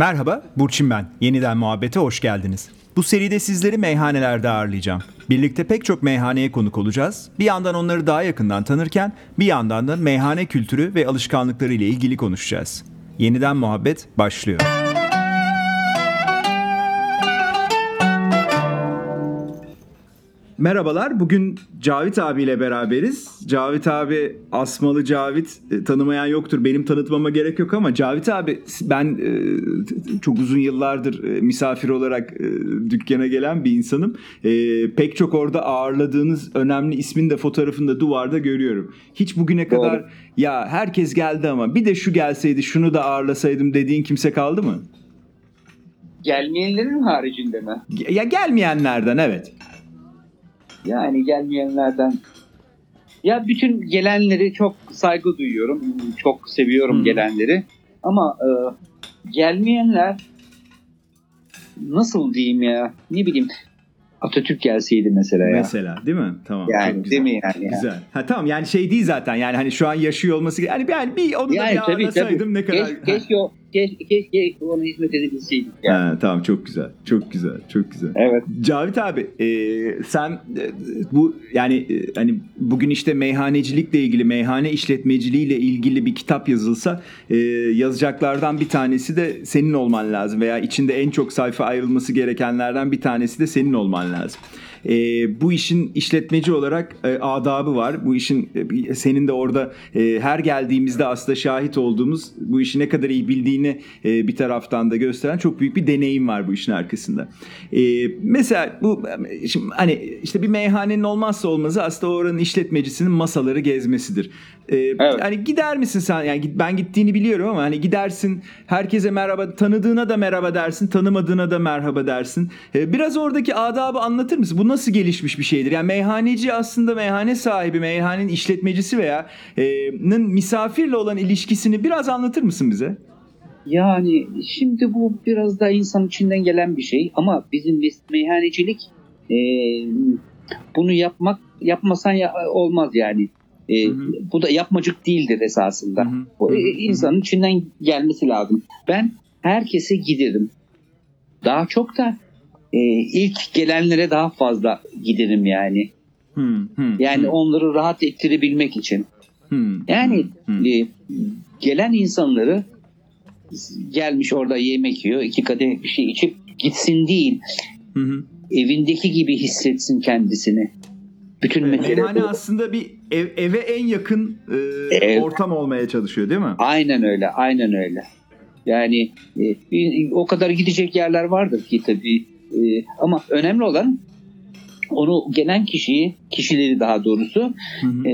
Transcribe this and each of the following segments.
Merhaba, Burçin ben. Yeniden muhabbete hoş geldiniz. Bu seride sizleri meyhanelerde ağırlayacağım. Birlikte pek çok meyhaneye konuk olacağız. Bir yandan onları daha yakından tanırken bir yandan da meyhane kültürü ve alışkanlıkları ile ilgili konuşacağız. Yeniden muhabbet başlıyor. Merhabalar. Bugün Cavit abiyle beraberiz. Cavit abi Asmalı Cavit e, tanımayan yoktur. Benim tanıtmama gerek yok ama Cavit abi ben e, çok uzun yıllardır e, misafir olarak dükkana gelen bir insanım. Pek çok orada ağırladığınız önemli ismin de fotoğrafını da duvarda görüyorum. Hiç bugüne kadar ya herkes geldi ama bir de şu gelseydi şunu da ağırlasaydım dediğin kimse kaldı mı? Gelmeyenlerin haricinde mi? Ya gelmeyenlerden evet. Yani gelmeyenlerden ya bütün gelenleri çok saygı duyuyorum. Çok seviyorum Hı. gelenleri. Ama e, gelmeyenler nasıl diyeyim ya? Ne bileyim Atatürk gelseydi mesela ya. Mesela değil mi? Tamam. çok yani güzel. değil mi yani? ya? Güzel. Ha tamam yani şey değil zaten yani hani şu an yaşıyor olması yani yani bir onu da Yani bir tabii tabii. ne kadar. Keş, keşke, o, keş, keşke ona hizmet edebilseydik. Yani. Ha, tamam çok güzel. Çok güzel. Çok güzel. Evet. Cavit abi e, sen e, bu yani e, hani bugün işte meyhanecilikle ilgili meyhane işletmeciliğiyle ilgili bir kitap yazılsa e, yazacaklardan bir tanesi de senin olman lazım veya içinde en çok sayfa ayrılması gerekenlerden bir tanesi de senin olman lazım. E, bu işin işletmeci olarak e, adabı var. Bu işin e, senin de orada e, her geldiğimizde aslında şahit olduğumuz bu işi ne kadar iyi bildiğini e, bir taraftan da gösteren çok büyük bir deneyim var bu işin arkasında. E, mesela bu şimdi hani işte bir meyhanenin olmazsa olmazı aslında oranın işletmecisinin masaları gezmesidir. E, Hani gider misin sen yani git- ben gittiğini biliyorum ama hani gidersin herkese merhaba tanıdığına da merhaba dersin tanımadığına da merhaba dersin. E, biraz oradaki adabı anlatır mısın? Bu nasıl gelişmiş bir şeydir? Yani meyhaneci aslında meyhane sahibi, meyhanenin işletmecisi veya e, misafirle olan ilişkisini biraz anlatır mısın bize? Yani şimdi bu biraz da insan içinden gelen bir şey ama bizim meyhanecilik e, bunu yapmak yapmasan ya, olmaz yani. E, Hı hı. Bu da yapmacık değildir esasında. Hı hı. Bu Hı hı. e, insanın içinden gelmesi lazım. Ben herkese giderim. Daha çok da e, ilk gelenlere daha fazla giderim yani. Hı, hı, Yani hı, onları rahat ettirebilmek için. hı, Yani hı, hı. e, gelen insanları gelmiş orada yemek yiyor, iki kadeh bir şey içip gitsin değil. Hı hı. Evindeki gibi hissetsin kendisini. Bütün mesele Meyhane bu. aslında bir ev, eve en yakın e, Evet. ortam olmaya çalışıyor değil mi? Aynen öyle, aynen öyle. Yani e, bir- o kadar gidecek yerler vardır ki tabii. E, ama önemli olan onu gelen kişiyi, kişileri daha doğrusu Hı hı, e,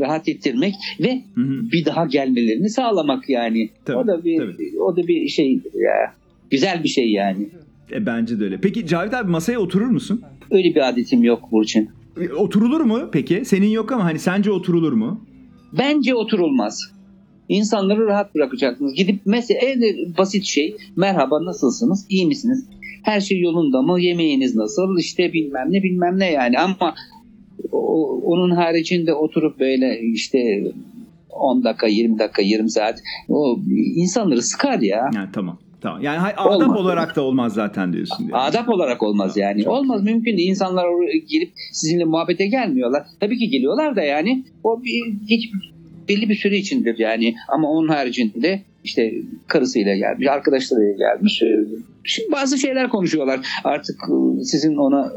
rahat ettirmek ve hı hı. bir daha gelmelerini sağlamak yani. Tabii, o da bir tabii. o da bir şey ya. Güzel bir şey yani. E, bence de öyle. Peki Cavit abi masaya oturur musun? Öyle bir adetim yok Burçin. E, Oturulur mu peki? Senin yok ama hani sence oturulur mu? Bence oturulmaz. İnsanları rahat bırakacaksınız. Gidip mesela en basit şey merhaba nasılsınız? İyi misiniz? Her şey yolunda mı? Yemeğiniz nasıl? İşte bilmem ne bilmem ne yani ama o- onun haricinde oturup böyle işte 10 dakika 20 dakika yarım saat o insanları sıkar ya. Yani tamam. Tamam. Yani hay- adap Olmaz. olarak da olmaz zaten diyorsun. diye. Adap olarak olmaz yani. Çok olmaz mümkün değil. İnsanlar oraya gelip sizinle muhabbete gelmiyorlar. Tabii ki geliyorlar da yani o bir, geç, belli bir süre içindir yani. Ama onun haricinde de işte karısıyla gelmiş, arkadaşlarıyla gelmiş. Ee, Şimdi bazı şeyler konuşuyorlar. Artık e, sizin ona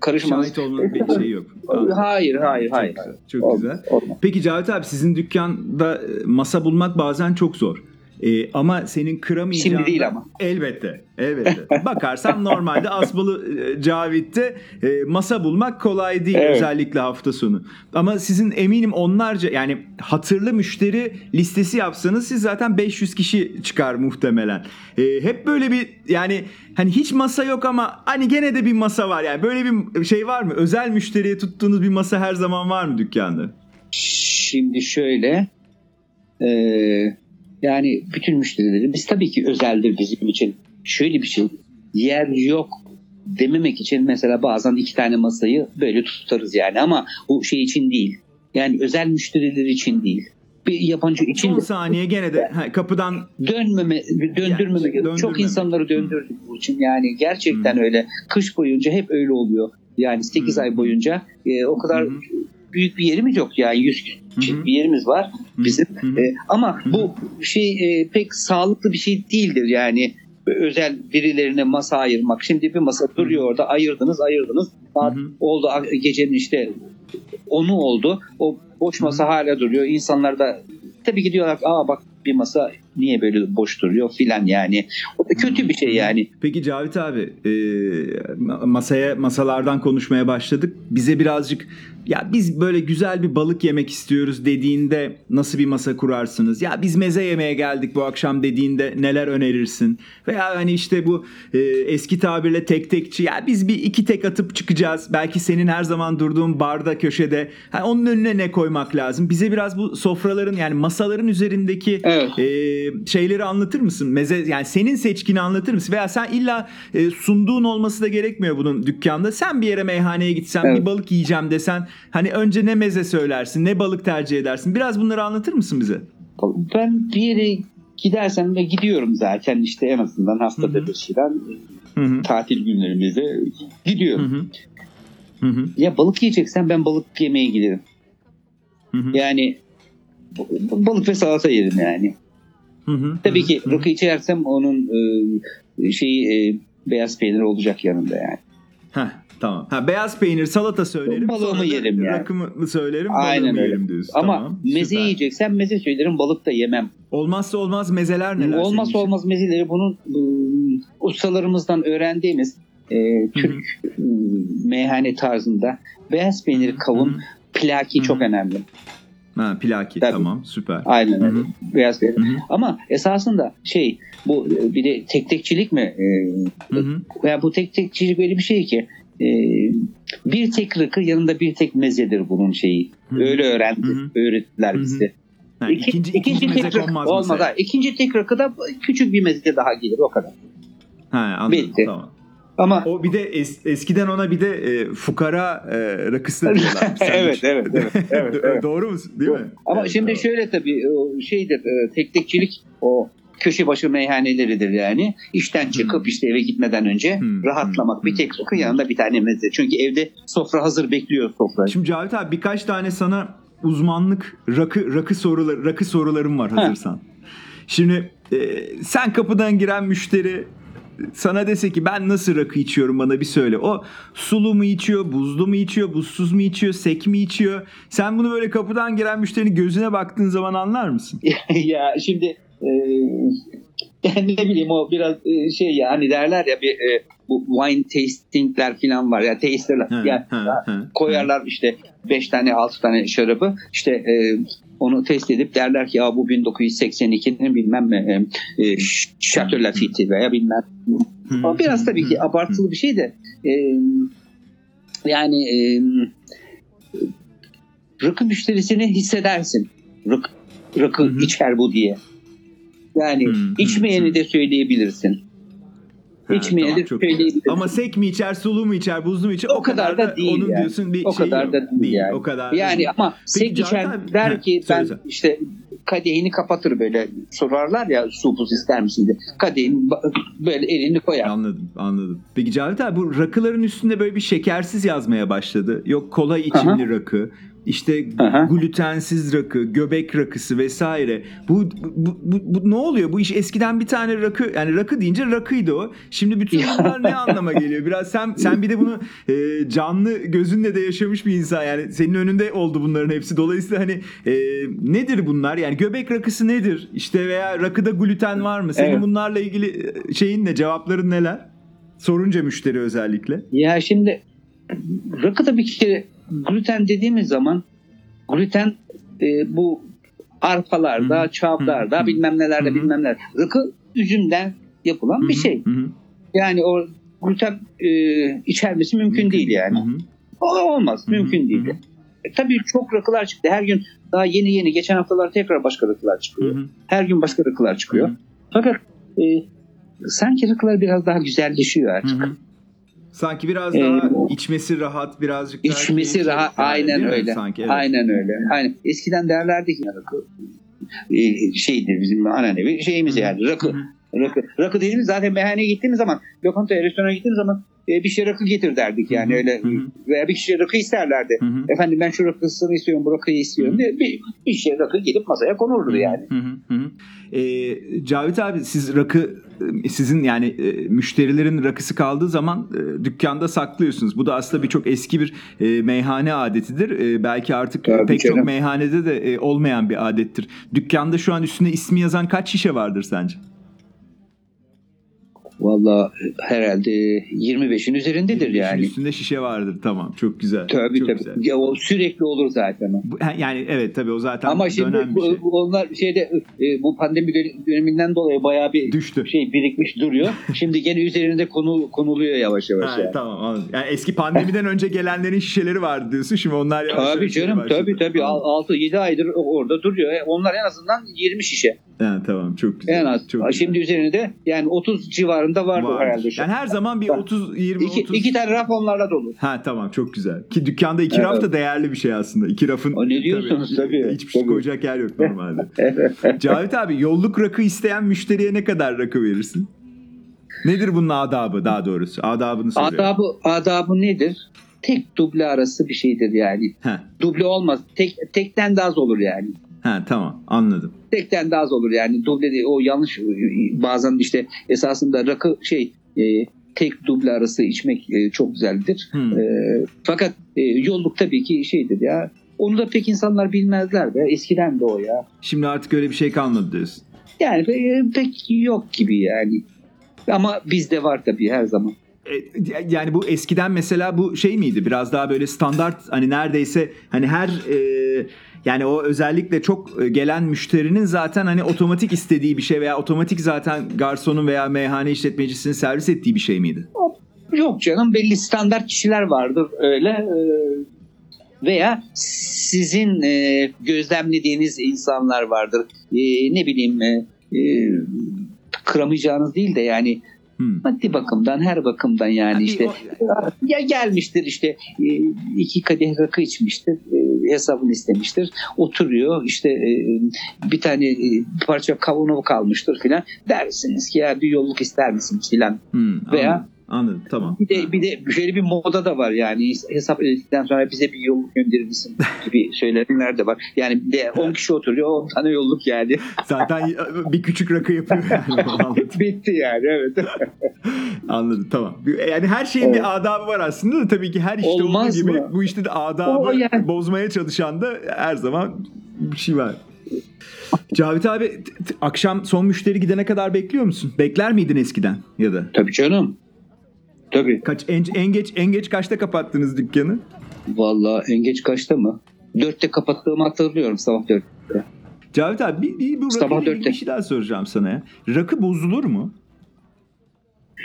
karışmanız. Şahit olmanın bir şeyi yok. Hayır, hayır, Çok hayır. güzel, Çok Olmaz, güzel. olmaz. Peki Cavit abi sizin dükkanda e, masa bulmak bazen çok zor. E, ama senin kıramayacağın... Şimdi değil ama. Elbette. Elbette. Bakarsan normalde Asmalı e, Cavit'te e, masa bulmak kolay değil Evet. özellikle hafta sonu. Ama sizin eminim onlarca yani hatırlı müşteri listesi yapsanız siz zaten 500 kişi çıkar muhtemelen. E, hep böyle bir yani hani hiç masa yok ama hani gene de bir masa var. Yani böyle bir şey var mı? Özel müşteriye tuttuğunuz bir masa her zaman var mı dükkanda? Şimdi şöyle e, yani bütün müşterilerimiz tabii ki özeldir bizim için. Şöyle bir şey yer yok dememek için mesela bazen iki tane masayı böyle tutarız yani ama bu şey için değil. Yani özel müşteriler için değil. bir yabancı için Son saniye gene de ha, kapıdan dönmeme, döndürmeme. Yani, çok insanları döndürdük bu için. Yani gerçekten öyle. Kış boyunca hep öyle oluyor. Yani 8 Hı. ay boyunca e, o kadar hı. Büyük bir yerimiz yok. Yani 100 kişilik bir yerimiz var bizim. Hı hı. E, ama bu şey e, pek sağlıklı bir şey değildir. Yani özel birilerine masa ayırmak. Şimdi bir masa duruyor orada ayırdınız ayırdınız. Saat oldu gecenin işte onu oldu. O boş masa hala duruyor. İnsanlar da tabii ki diyorlar aa bak bir masa niye böyle boş duruyor filan yani. O da kötü bir şey yani. Peki Cavit abi e, masaya masalardan konuşmaya başladık. Bize birazcık ya biz böyle güzel bir balık yemek istiyoruz dediğinde nasıl bir masa kurarsınız? Ya biz meze yemeye geldik bu akşam dediğinde neler önerirsin? Veya hani işte bu e, eski tabirle tek tekçi ya biz bir iki tek atıp çıkacağız. Belki senin her zaman durduğun barda köşede. Ha, onun önüne ne koymak lazım? Bize biraz bu sofraların yani masaların üzerindeki Evet. e, şeyleri anlatır mısın? Meze yani senin seçkini anlatır mısın? Veya sen illa e, sunduğun olması da gerekmiyor bunun dükkanda. Sen bir yere meyhaneye gitsen Evet. bir balık yiyeceğim desen hani önce ne meze söylersin? Ne balık tercih edersin? Biraz bunları anlatır mısın bize? Ben bir yere gidersem ve gidiyorum zaten işte en azından haftada bir şeyden Hı hı. tatil günlerimizde gidiyorum. hı. Hı hı. Ya balık yiyeceksen ben balık yemeye giderim. Hı hı. Yani balık ve salata yerim yani. Hı hı. Tabii Hı ki rakı içersem onun e, şeyi e, beyaz peynir olacak yanında yani. Heh, tamam. Ha, beyaz peynir salata söylerim. Balığımı yerim yani. Rakımı söylerim. Aynen balığımı öyle. yerim diyorsun. Ama Tamam, meze süper. yiyeceksem meze söylerim balık da yemem. Olmazsa olmaz mezeler neler? Olmazsa olmaz mezeleri bunun e, ustalarımızdan öğrendiğimiz e, Türk e, meyhane tarzında beyaz peynir kavun plaki çok önemli. Ha, plaki Tabii. tamam süper. Aynen öyle. Beyaz hı. Ama esasında şey bu bir de tek tekçilik mi? E, hı. veya bu tek tekçilik öyle bir şey ki e, bir tek rakı yanında bir tek mezedir bunun şeyi. Hı hı. Öyle öğrendi, Hı hı. öğrettiler bize. Ha, İki- ikinci, ikinci, meze tek rakı olmaz. masaya. ha. İkinci tek rakıda küçük bir meze daha gelir o kadar. Ha, anladım. Bitti. Tamam. Ama O bir de es- eskiden ona bir de e, fukara e, rakısı da diyorlar. evet, evet, evet, evet, evet. Doğru mu? Değil mi? Ama Evet, şimdi tamam. şöyle tabii şeydir e, tek tekçilik o köşe başı meyhaneleridir yani. İşten çıkıp Hmm. işte eve gitmeden önce Hmm, rahatlamak. hmm, Bir hmm. tek rakı yanında bir tane meze. Çünkü evde sofra hazır bekliyor sofra. Şimdi Cavit abi birkaç tane sana uzmanlık rakı rakı soruları rakı sorularım var hazırsan. Şimdi e, sen kapıdan giren müşteri sana dese ki ben nasıl rakı içiyorum bana bir söyle. O sulu mu içiyor, buzlu mu içiyor, buzsuz mu içiyor, sek mi içiyor? Sen bunu böyle kapıdan giren müşterinin gözüne baktığın zaman anlar mısın? ya şimdi e, yani ne bileyim o biraz e, şey ya hani derler ya bir e, bu wine tastingler falan var ya tasterlar. Ha, ya, ha, ha, koyarlar işte 5 tane 6 tane şarabı işte e, onu test edip derler ki ya bu 1982'nin bilmem e, e, Chateau Lafite veya bilmem. O biraz tabii ki abartılı bir şey de e, yani e, rakı müşterisini hissedersin. Rakı, rakı içer bu diye. Yani içmeyeni de söyleyebilirsin. Ha, içmeyeni tamam, de çok güzel. Ama sek mi içer, sulu mu içer, buzlu mu içer? O kadar da değil onun yani. diyorsun bir O şey kadar yok. da değil yani. O kadar da Yani değil. ama Peki sek içen abi- der ki söyle ben sen. işte kadehini kapatır böyle sorarlar ya su buz ister misin diye. Kadehin ba- böyle elini koyar. Anladım, anladım. Peki Cavit abi bu rakıların üstünde böyle bir şekersiz yazmaya başladı. Yok kolay içimli rakı, işte Aha. glutensiz rakı, göbek rakısı vesaire. Bu, bu, bu, bu ne oluyor? Bu iş eskiden bir tane rakı, yani rakı deyince rakıydı o. Şimdi bütün bunlar ne anlama geliyor? Biraz sen sen bir de bunu e, canlı gözünle de yaşamış bir insan. Yani senin önünde oldu bunların hepsi. Dolayısıyla hani e, nedir bunlar? Yani göbek rakısı nedir? İşte veya rakıda gluten var mı? Senin Evet. bunlarla ilgili e, şeyin ne? Cevapların neler? Sorunca müşteri özellikle. Ya şimdi rakıda bir kere gluten dediğimiz zaman gluten e, bu arpalarda, Hı hı. çavdarda Hı hı. bilmem nelerde Hı hı. bilmem neler. Rakı üzümden yapılan bir Hı hı, şey. hı hı. Yani o gluten e, içermesi mümkün, değil yani. Hı hı. O olmaz. Hı hı, Mümkün değil. hı hı. E, tabii çok rakılar çıktı. Her gün daha yeni yeni geçen haftalar tekrar başka rakılar çıkıyor. hı. Her gün başka rakılar çıkıyor. Hı hı. Fakat e, sanki rakılar biraz daha güzelleşiyor artık. hı. Sanki biraz Ee, daha içmesi rahat, birazcık daha İçmesi rahat. Aynen öyle. Sanki evet. Aynen öyle. Aynen. Eskiden derlerdi ki rakı e, şeydi bizim ananevi şeyimiz yani rakı. Rakı, rakı dediğimiz zaten meyhaneye gittiğimiz zaman lokantaya restorana gittiğimiz zaman e, bir şey rakı getir derdik yani öyle veya bir kişi rakı isterlerdi. Hı hı. Efendim ben şu rakısını istiyorum bu rakıyı istiyorum diye bir, bir şey rakı gidip masaya konurdu yani. Hı hı, hı hı. Ee, Cavit abi siz rakı e, sizin yani e, müşterilerin rakısı kaldığı zaman e, dükkanda saklıyorsunuz. Bu da aslında birçok eski bir e, meyhane adetidir. E, belki artık Tabii pek çok canım. meyhanede de e, olmayan bir adettir. Dükkanda şu an üstüne ismi yazan kaç şişe vardır sence? Valla herhalde 25'in üzerindedir yani. Üstünde şişe vardır. Tamam. Çok güzel. Tabii çok tabii. güzel. Ya, o sürekli olur zaten o. Bu- Yani evet tabii o zaten Ama şimdi dönem bir şey. onlar şeyde e, bu pandemi dön- döneminden dolayı bayağı bir Düştü. şey birikmiş duruyor. Şimdi gene üzerinde konu konuluyor yavaş yavaş. Ha, yani. tamam anladım. Yani eski pandemiden önce gelenlerin şişeleri vardı diyorsun. Şimdi onlar yavaş Tabii yavaş canım başladı. tabii tabii Anladım. 6-7 aydır orada duruyor. E, Onlar en azından 20 şişe. Ha, tamam çok güzel. En az. Çok güzel. Şimdi üzerinde yani 30 civarında vardır Vardır. herhalde şu. Yani her zaman bir Bak, 30 20 iki, 30. iki tane raf onlarla dolu. Ha tamam çok güzel. Ki dükkanda iki Evet. raf da değerli bir şey aslında. İki rafın O ne diyorsunuz? Tabii, hiçbir şey tabii. koyacak yer yok normalde. Cavit abi yolluk rakı isteyen müşteriye ne kadar rakı verirsin? Nedir bunun adabı daha doğrusu? Adabını soruyorum. Adabı, adabı nedir? Tek duble arası bir şeydir yani. Ha, Duble olmaz. Tek, tekten de az olur yani. Ha tamam anladım. tekten de az olur yani duble değil, o yanlış bazen işte esasında rakı şey e, tek duble arası içmek e, çok güzeldir. Hmm. E, fakat e, yolluk tabii ki şeydir ya. Onu da pek insanlar bilmezler de eskiden de o ya. Şimdi artık öyle bir şey kalmadı diyorsun. Yani pe- pek yok gibi yani. Ama bizde var tabii her zaman. E, yani bu eskiden mesela bu şey miydi biraz daha böyle standart hani neredeyse hani her e, yani o özellikle çok e, gelen müşterinin zaten hani otomatik istediği bir şey veya otomatik zaten garsonun veya meyhane işletmecisinin servis ettiği bir şey miydi? Yok canım belli standart kişiler vardır öyle e, veya sizin gözlemlediğiniz insanlar vardır. Ne bileyim kıramayacağınız değil de yani Hmm. maddi bakımdan her bakımdan yani bir işte o- ya gelmiştir işte e, iki kadeh rakı içmiştir e, hesabını istemiştir oturuyor işte e, bir tane bir parça kavunu kalmıştır filan dersiniz ki ya bir yolluk ister misiniz filan Hmm, Veya- anladım, anladım tamam. bir de bir de şöyle bir moda da var yani hesap ödedikten sonra bize bir yolluk gönderir misin gibi söylenenler de var. Yani de 10 kişi oturuyor 10 tane yolluk yani. Zaten bir küçük rakı yapıyor yani. Bitti yani evet. anladım tamam. Yani her şeyin bir adabı var aslında da tabii ki her işte Olmaz olduğu gibi mı? bu işte de adabı O yani. bozmaya çalışan da her zaman bir şey var. Cavit abi akşam son müşteri gidene kadar bekliyor musun? Bekler miydin eskiden ya da? Tabii canım. Tabii. Kaç en, en geç en geç kaçta kapattınız dükkanı? Vallahi en geç kaçta mı? Dörtte kapattığımı hatırlıyorum sabah dört. Cavit abi bir, bir, bu Sabah dörtte. bir şey daha soracağım sana ya. Rakı bozulur mu?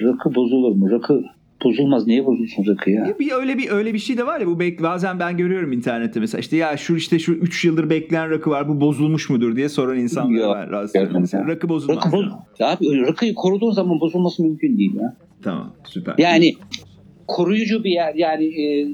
Rakı bozulur mu? Rakı bozulmaz. Niye bozulsun rakı ya? Ya Bir öyle bir öyle bir şey de var ya bu bek bazen ben görüyorum internette mesela işte ya şu işte şu 3 yıldır bekleyen rakı var bu bozulmuş mudur diye soran insanlar Yok, var. Rastlıyorum. rakı bozulmaz. Rakı boz ya abi rakıyı koruduğun zaman bozulması mümkün değil ya. Tamam süper. Yani koruyucu bir yer yani e,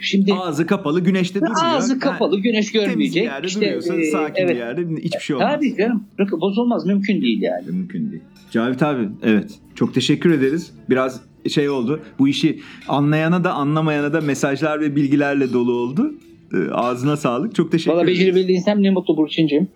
şimdi Ağzı kapalı güneşte ağzı Ha, kapalı güneş Temiz bir görmeyecek. yerde İşte, duruyorsa e, sakin evet. bir yerde hiçbir şey olmaz. Tabii canım. Rakı bozulmaz mümkün değil yani. Mümkün değil. Cavit abi evet çok teşekkür ederiz. Biraz şey oldu. Bu işi anlayana da anlamayana da mesajlar ve bilgilerle dolu oldu. Ee, Ağzına sağlık. Çok teşekkür Valla ederim. becerebildiysem ne mutlu Burçin'cim.